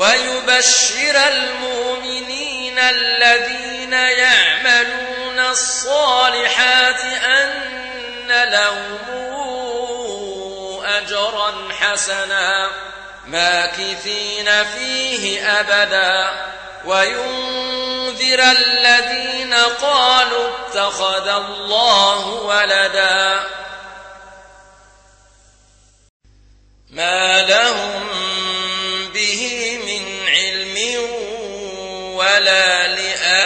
ويبشر المؤمنين الذين يعملون الصالحات أن لهم أجرا حسنا ماكثين فيه أبدا. وينذر الذين قالوا اتخذ الله ولدا. ما لهم ولا لآبائهم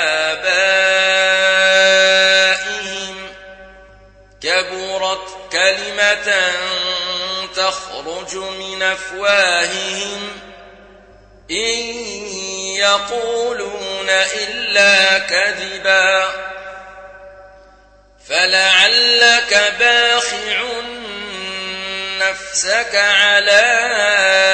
كبرت كلمة تخرج من أفواههم إن يقولون إلا كذبا فلعلك باخع نفسك على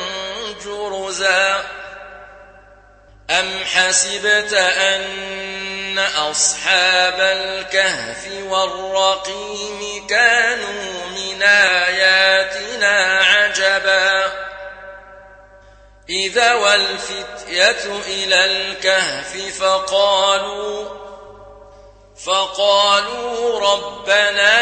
أم حسبت أن أصحاب الكهف والرقيم كانوا من آياتنا عجبا؟ إذا والفتية إلى الكهف فقالوا فقالوا ربنا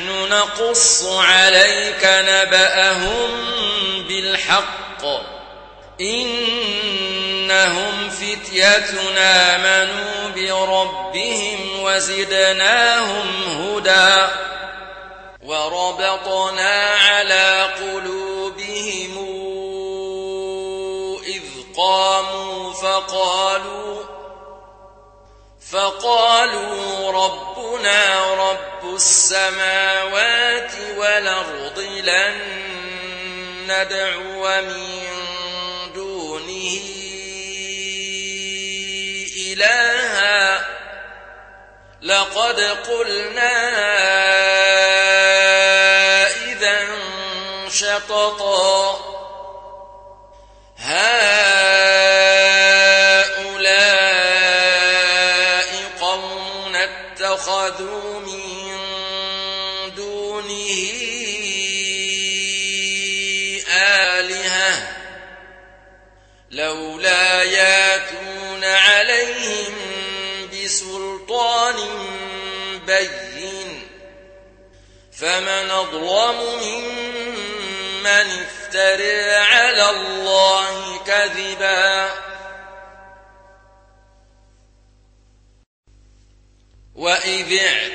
نحن نقص عليك نبأهم بالحق. إنهم فتيتنا آمنوا بربهم وزدناهم هدى. وربطنا على قلوبهم إذ قاموا فقالوا فقالوا ربنا رب السماوات والأرض لن ندعو من دونه إلها. لقد قلنا إذا شططا اتخذوا من دونه آلهة لولا ياتون عليهم بسلطان بين فمن أظلم ممن افترى على الله كذبا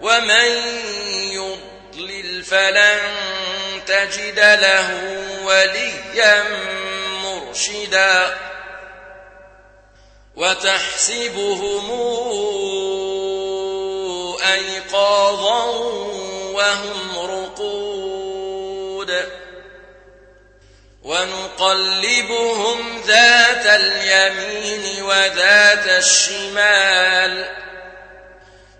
ومن يضلل فلن تجد له وليا مرشدا وتحسبهم أيقاظا وهم رقود ونقلبهم ذات اليمين وذات الشمال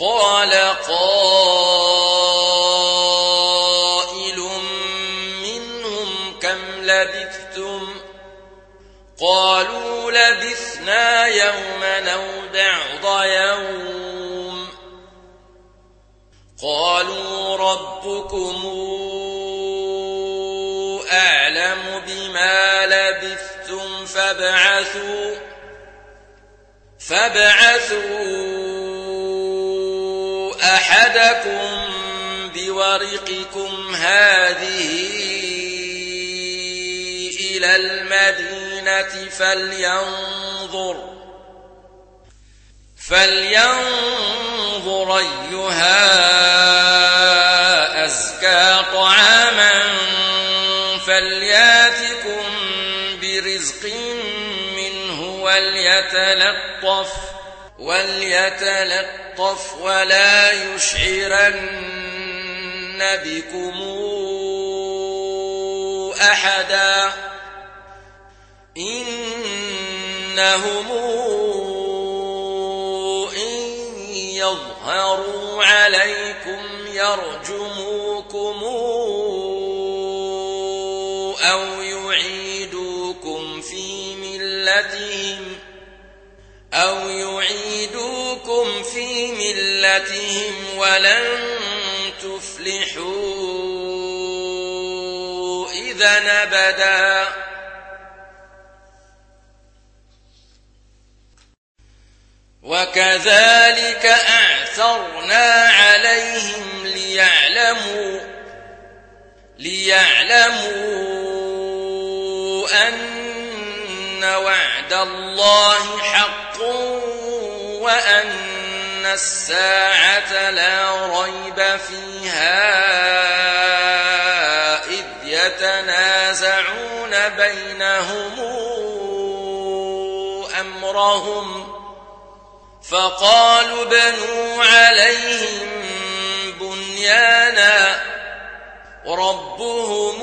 قال قائل منهم كم لبثتم؟ قالوا لبثنا يوما أو بعض يوم. قالوا ربكم أعلم بما لبثتم فابعثوا فابعثوا أحدكم بورقكم هذه إلى المدينة فلينظر فلينظر أيها أزكى طعاما فلياتكم برزق منه وليتلطف وليتلطف ولا يشعرن بكم أحدا إنهم إن يظهروا عليكم يرجموكم أو يعيدوكم في ملتهم أو يعيدوكم في ملتهم ولن تفلحوا. إذا أبدا. وكذلك أعثرنا عليهم ليعلموا ليعلموا أن وعد الله حق وأن الساعة لا ريب فيها إذ يتنازعون بينهم أمرهم فقالوا بنوا عليهم بنيانا ربهم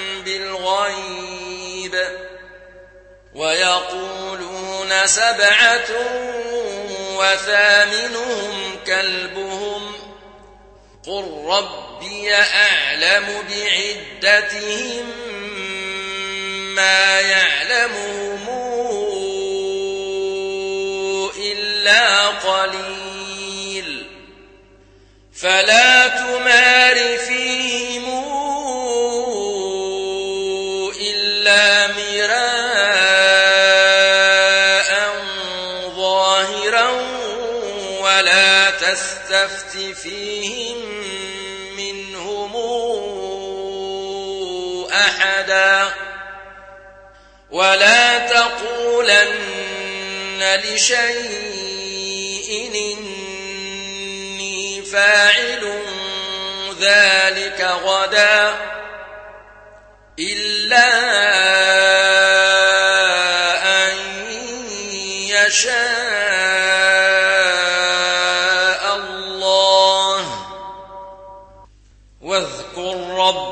بالغيب ويقولون سبعة وثامنهم كلبهم قل ربي أعلم بعدتهم ما يعلمهم إلا قليل فلا تمار فيهم تستفت فيهم منهم أحدا ولا تقولن لشيء إني فاعل ذلك غدا إلا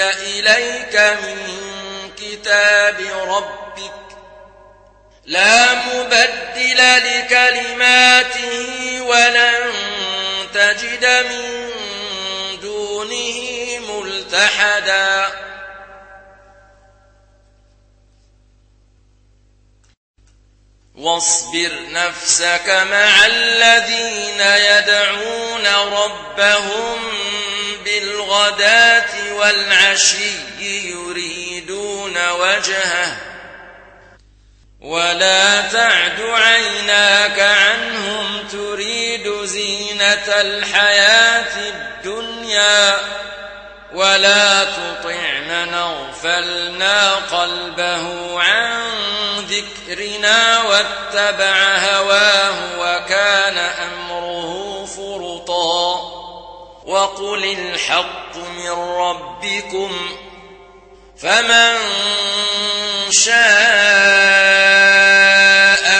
إليك من كتاب ربك لا مبدل لكلماته ولن تجد من دونه ملتحدا. واصبر نفسك مع الذين يدعون ربهم بالغداة والعشي يريدون وجهه. ولا تعد عيناك عنهم تريد زينة الحياة الدنيا. ولا تطع من اغفلنا قلبه عن ذكرنا واتبع هواه وكان أمره وقل الحق من ربكم فمن شاء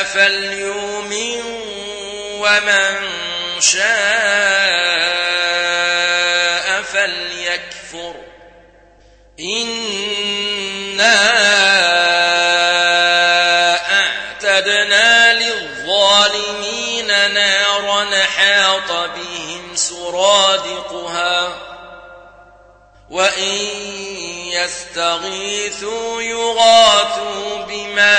فليؤمن ومن شاء فليكفر إنا أعتدنا للظالمين نارا حاط سرادقها وإن يستغيثوا يغاثوا بماء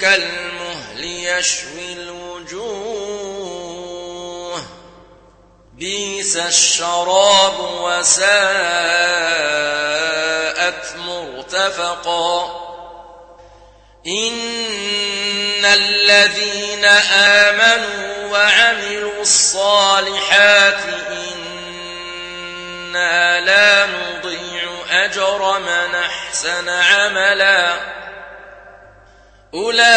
كالمهل يشوي الوجوه بيس الشراب وساءت مرتفقا إن الذين آمنوا الصالحات إنا لا نضيع أجر من أحسن عملا. أولئك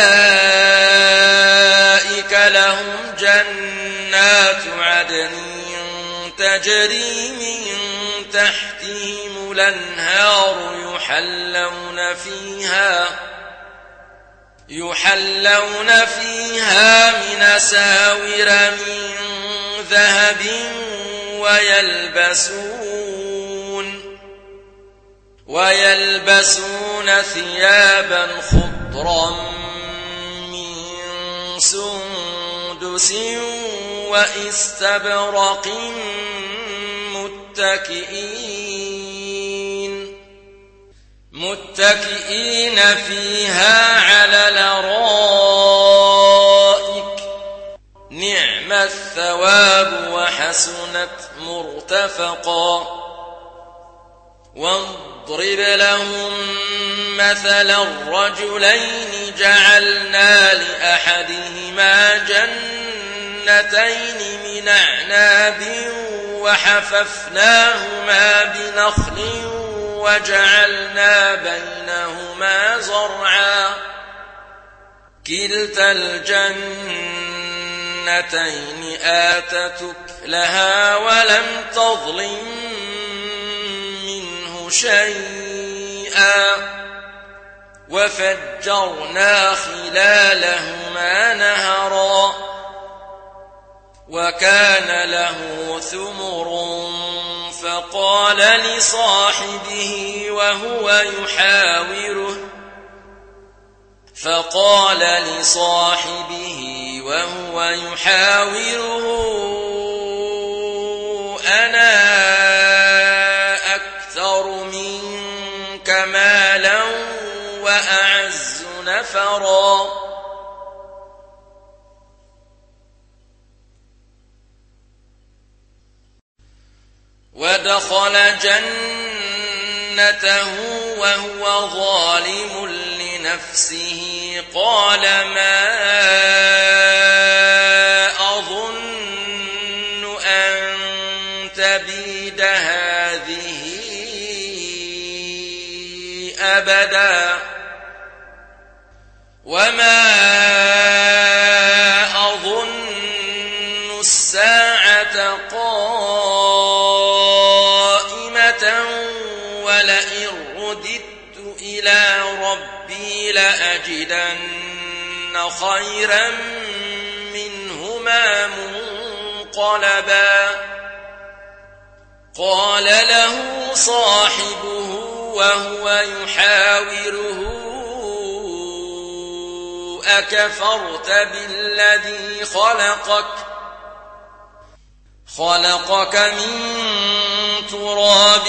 لهم جنات عدن تجري من تحتهم الأنهار يحلون فيها. يحلون فيها من ساور من ذهب ويلبسون ويلبسون ثيابا خضرا من سندس وإستبرق متكئين متكئين فيها على الأرائك. نعم الثواب وحسنت مرتفقا. واضرب لهم مثلا الرجلين جعلنا لأحدهما جنتين من أعناب وحففناهما بنخل وجعلنا بينهما زرعا. كلتا الجنتين آتتك لها ولم تظلم منه شيئا. وفجرنا خلالهما نهرا. وكان له ثمر فقال لصاحبه وهو يحاوره. فقال لصاحبه وهو يحاوره. ودخل جنته وهو ظالم لنفسه. قال ما أظن أن تبيد هذه أبدا. وما لأجدن خيرا منهما منقلبا. قال له صاحبه وهو يحاوره أكفرت بالذي خلقك؟ خلقك من تراب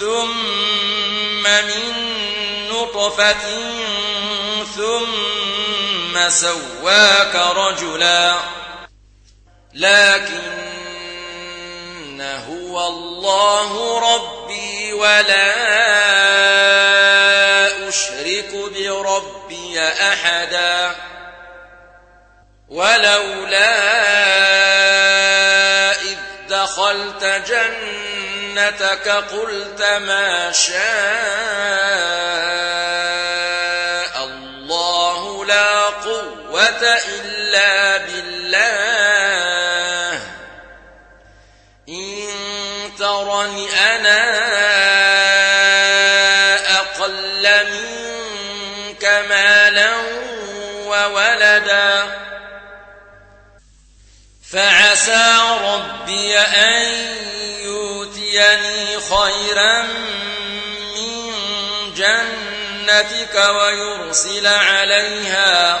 ثم من نطفة ثم سواك رجلا. لكن هو الله ربي ولا أشرك بربي أحدا. ولولا إذ دخلت جنتك قلت ما شاء إلا بالله. إن ترني أنا أقل منك مالا وولدا. فعسى ربي أن يؤتيني خيرا من جنتك ويرسل عليها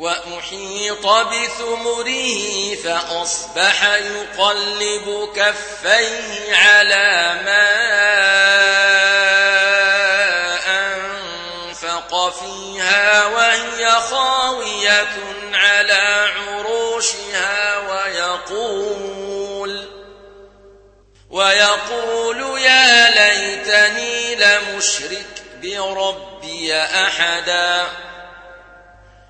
وأحيط بثمره فأصبح يقلب كفيه على ما أنفق فيها وهي خاوية على عروشها ويقول ويقول يا ليتني لمشرك بربي أحدا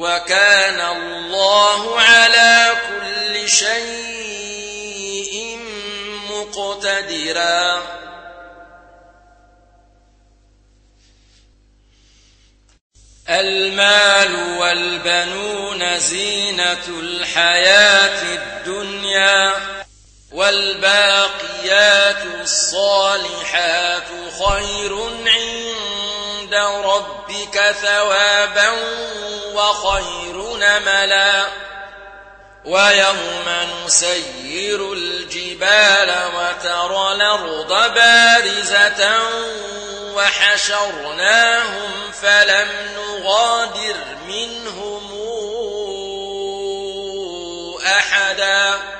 وكان الله على كل شيء مقتدرا. المال والبنون زينة الحياة الدنيا والباقيات الصالحات خير عند ربك ثوابا وخير نملا. ويوم نسير الجبال وترى الأرض بارزة وحشرناهم فلم نغادر منهم أحدا.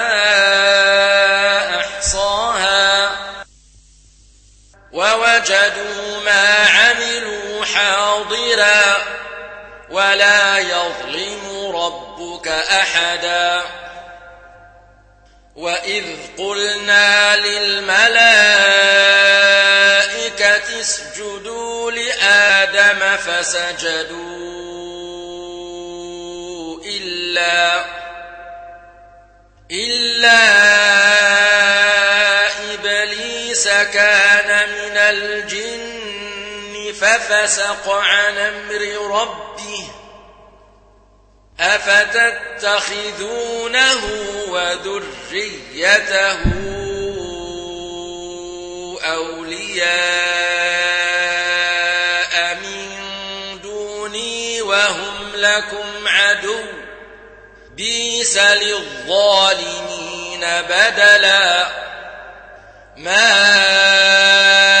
حاضرا ولا يظلم ربك أحدا. وإذ قلنا للملائكة اسجدوا لآدم فسجدوا إلا إلا إبليس كان من الجن ففسق عن أمر ربه أفتتخذونه وذريته أولياء من دوني وهم لكم عدو بيس للظالمين بدلا ما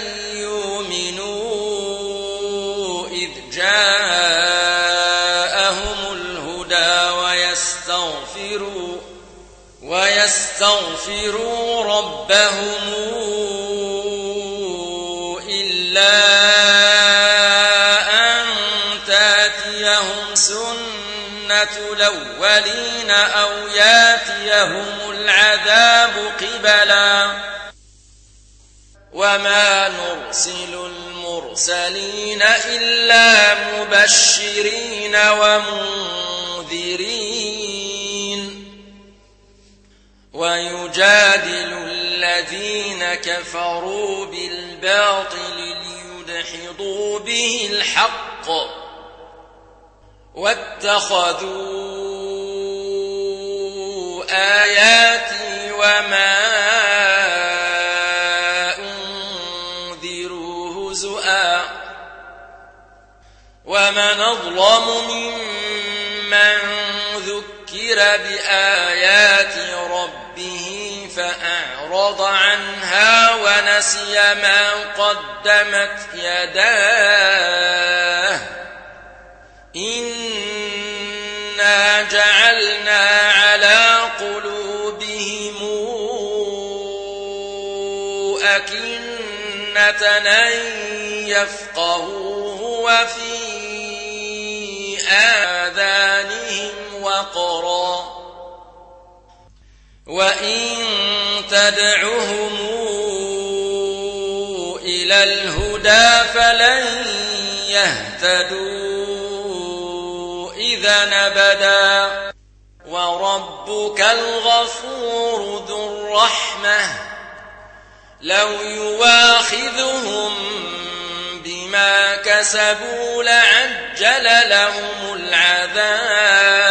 ويستغفروا ربهم إلا أن تاتيهم سنة الأولين أو ياتيهم العذاب قبلا وما نرسل المرسلين إلا مبشرين ومنذرين ويجادل الذين كفروا بالباطل ليدحضوا به الحق واتخذوا آياتي وما أنذروا هزؤا ومن أظلم ممن ذكر بآيات ربه فأعرض عنها ونسي ما قدمت يداه. إنا جعلنا على قلوبهم أكنة أن يفقهوه وفي آذانهم وقرا. وإن تدعهم إلى الهدى فلن يهتدوا إذا نبدا وربك الغفور ذو الرحمة لو يواخذهم بما كسبوا لعجل لهم العذاب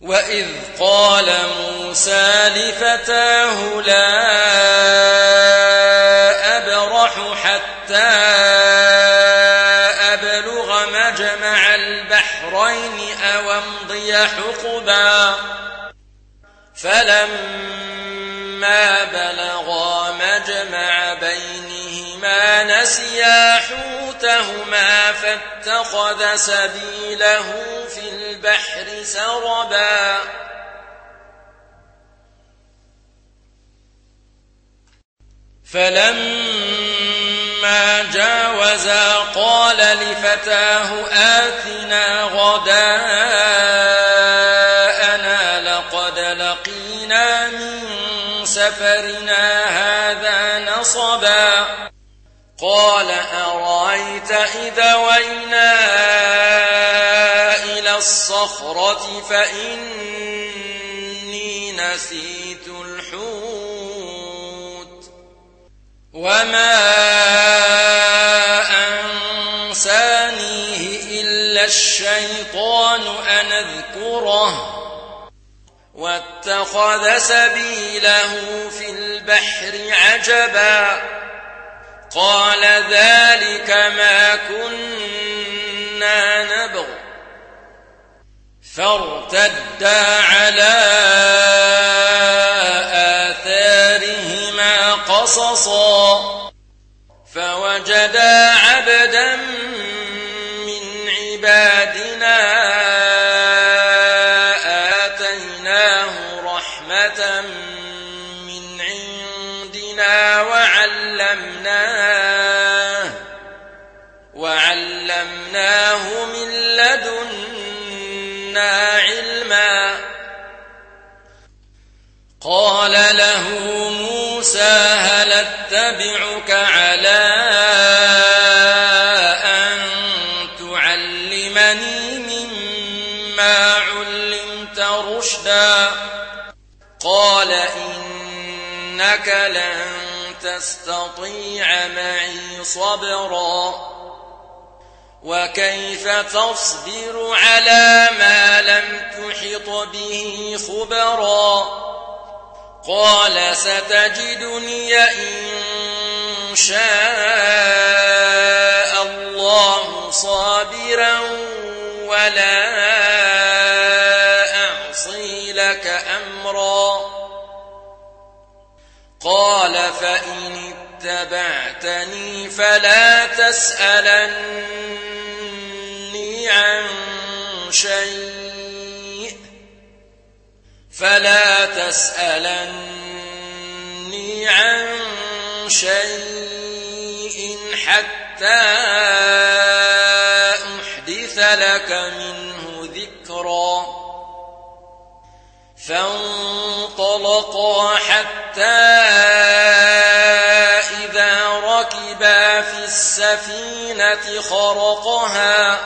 وإذ قال موسى لفتاه لا أبرح حتى أبلغ مجمع البحرين أو امضي حقبا فلما فاتخذ سبيله في البحر سربا فلما جاوزا قال لفتاه آتنا غداءنا لقد لقينا من سفرنا هذا نصبا قال أرأيت إذا وينا إلى الصخرة فإني نسيت الحوت وما أنسانيه إلا الشيطان أن أذكره واتخذ سبيله في البحر عجبا قال ذلك ما كنا نبغ. فارتدا على آثارهما قصصا. وعلمناه من لدنا علما. قال له موسى هل أتبعك على أن تعلمني مما علمت رشدا؟ قال إنك لن تستطيع معي صبرا. وكيف تصبر على ما لم تحط به خبرا قال ستجدني إن شاء الله صابرا ولا أعصي لك أمرا قال فإن اتبعتني فلا تسألن عن شيء فلا تسألني عن شيء حتى أحدث لك منه ذكرا فانطلقا حتى السفينة خرقها.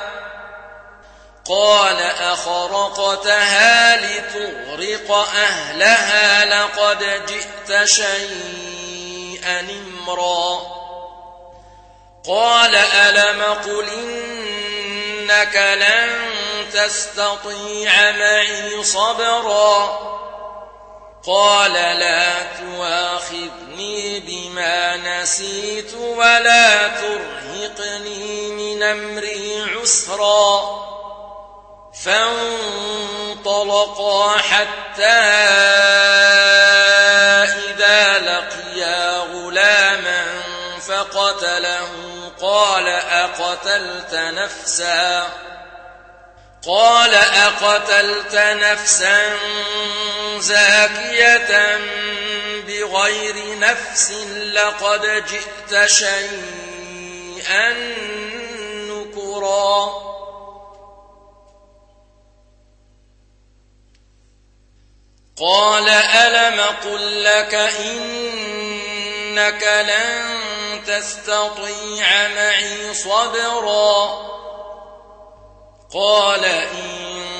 قال أخرقتها لتغرق أهلها لقد جئت شيئا إمرا. قال ألم قل إنك لن تستطيع معي صبرا؟ قال لا تواخذني بما نسيت ولا ترهقني من أمري عسرا. فانطلقا حتى إذا لقيا غلاما فقتله. قال أقتلت نفسا؟ قال أقتلت نفسا زاكية بغير نفس لقد جئت شيئا نكرا. قال ألم قل لك إنك لن تستطيع معي صبرا؟ قال إن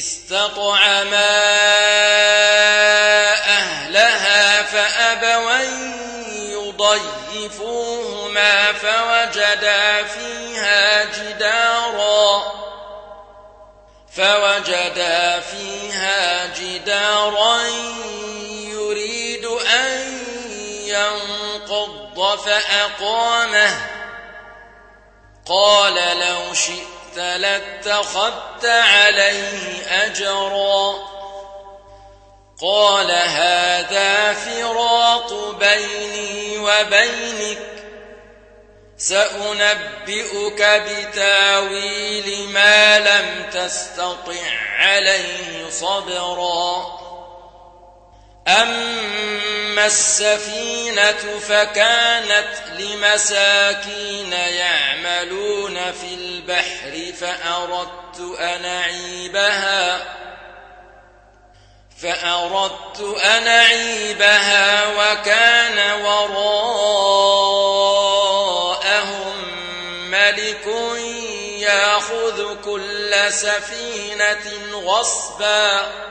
استطعما أهلها فأبوا يضيفوهما فوجدا فيها جدارا فوجدا فيها جدارا يريد أن ينقض فأقامه قال لو شئت لاتخذت عليه أجرا. قال هذا فراق بيني وبينك سأنبئك بتاويل ما لم تستطع عليه صبرا. أما السفينة فكانت لمساكين يعملون في البحر فأردت أن أعيبها فأردت أن أعيبها وكان وراءهم ملك يأخذ كل سفينة غصباً.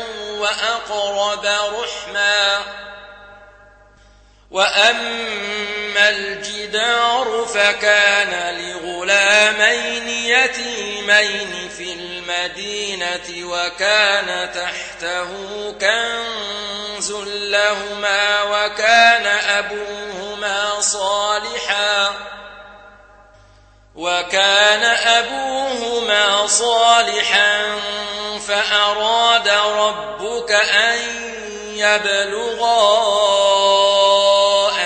وأقرب رحما. وأما الجدار فكان لغلامين يتيمين في المدينة وكان تحته كنز لهما وكان أبوهما صالحا. وكان أبوهما صالحا فأراد ربك أن يبلغا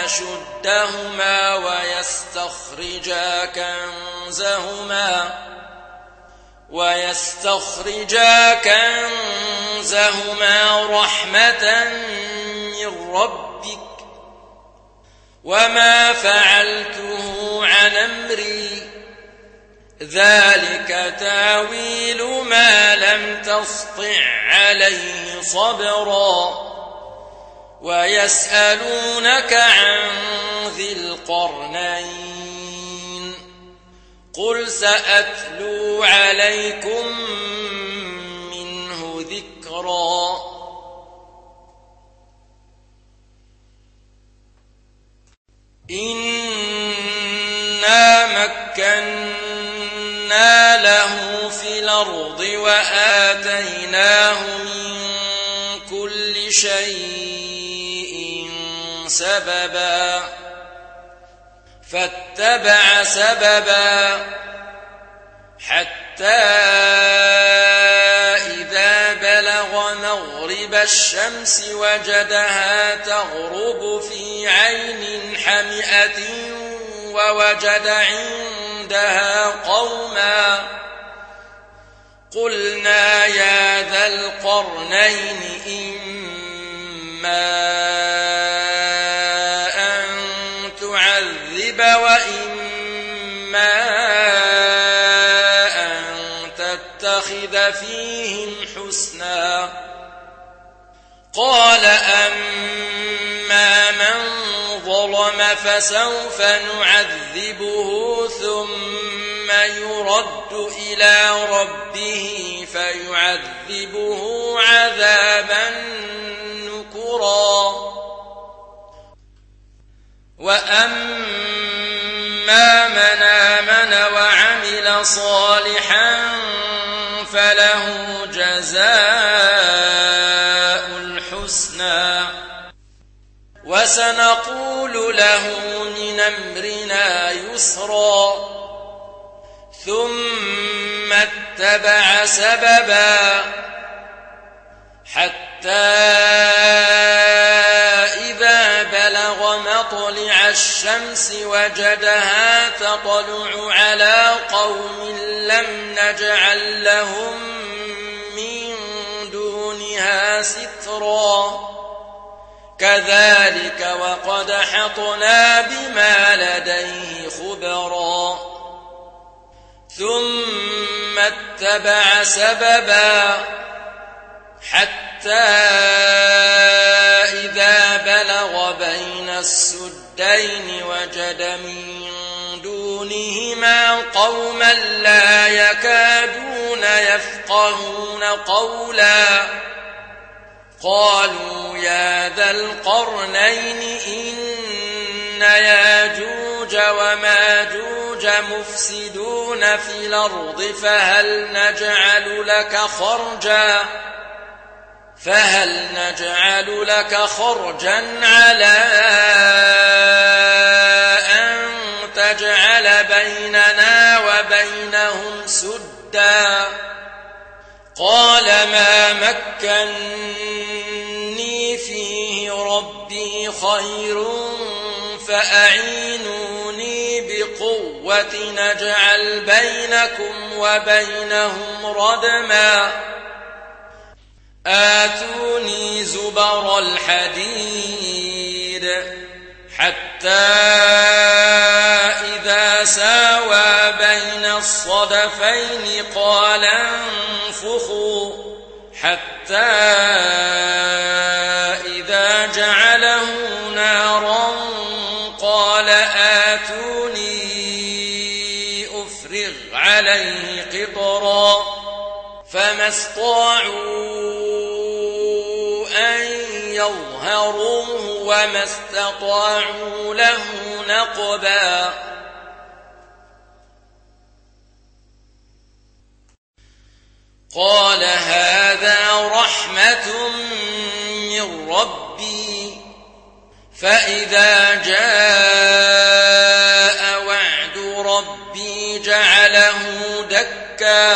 أشدهما ويستخرجا كنزهما ويستخرجا كنزهما رحمة من ربك وما فعلته عن أمري ذلك تاويل ما لم تسطع عليه صبرا. ويسألونك عن ذي القرنين. قل سأتلو عليكم منه ذكرا. إنا مكنا له في الأرض وآتيناه من كل شيء سببا فاتبع سببا حتى إذا بلغ مغرب الشمس وجدها تغرب في عين حمئة ووجد عندها قوما قلنا يا ذا القرنين إما أن تعذب وإما أن تتخذ فيهم حسنا قال أما من ظلم فسوف نعذبه ثم يرد إلى ربه فيعذبه عذابا نكرا. وأما من آمن وعمل صالحا فله جزاء وسنقول له من أمرنا يسرا. ثم اتبع سببا حتى إذا بلغ مطلع الشمس وجدها تطلع على قوم لم نجعل لهم من دونها سترا. كذلك وقد حطنا بما لديه خبرا. ثم اتبع سببا حتى إذا بلغ بين السدين وجد من دونهما قوما لا يكادون يفقهون قولا. قالوا يا ذا القرنين إن ياجوج وماجوج مفسدون في الأرض فهل نجعل لك خرجا فهل نجعل لك خرجا على أن تجعل بيننا وبينهم سدا قال ما فيه ربي خير فأعينوني بقوة نجعل بينكم وبينهم ردما. آتوني زبر الحديد حتى إذا ساوى بين الصدفين قال انفخوا حتى عليه قطرا فما استطاعوا أن يظهروه وما استطاعوا له نقبا. قال هذا رحمة من ربي فإذا جاء جعله دكا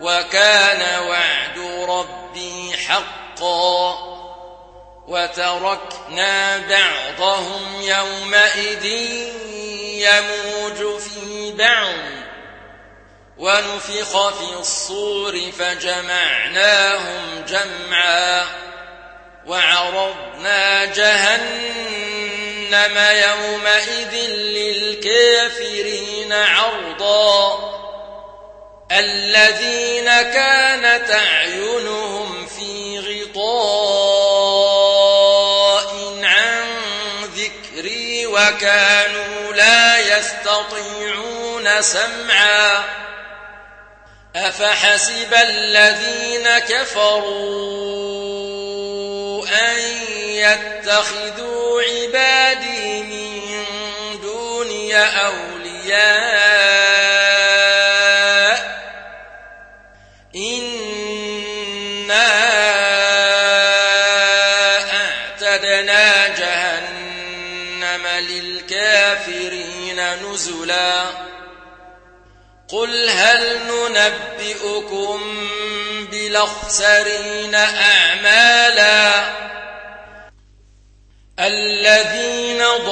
وكان وعد ربي حقا وتركنا بعضهم يومئذ يموج في بعض ونفخ في الصور فجمعناهم جمعا وعرضنا جهنم جهنم يومئذ للكافرين عرضا. الذين كانت أعينهم في غطاء عن ذكري وكانوا لا يستطيعون سمعا. أفحسب الذين كفروا أن يتخذوا عبادي من دوني أولياء إنا أعتدنا جهنم للكافرين نزلا قل هل ننبئكم بالأخسرين أعمالا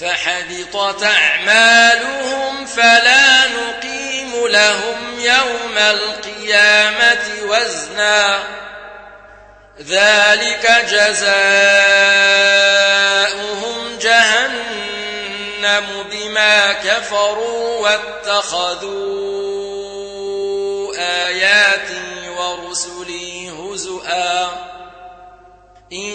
فحبطت أعمالهم فلا نقيم لهم يوم القيامة وزنا. ذلك جزاؤهم جهنم بما كفروا واتخذوا آياتي ورسلي هزؤا. إن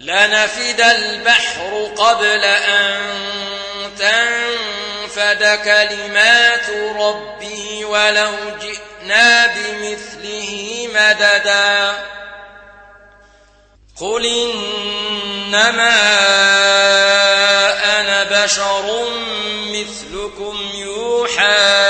لنفد البحر قبل أن تنفد كلمات ربي ولو جئنا بمثله مددا. قل إنما أنا بشر مثلكم يوحى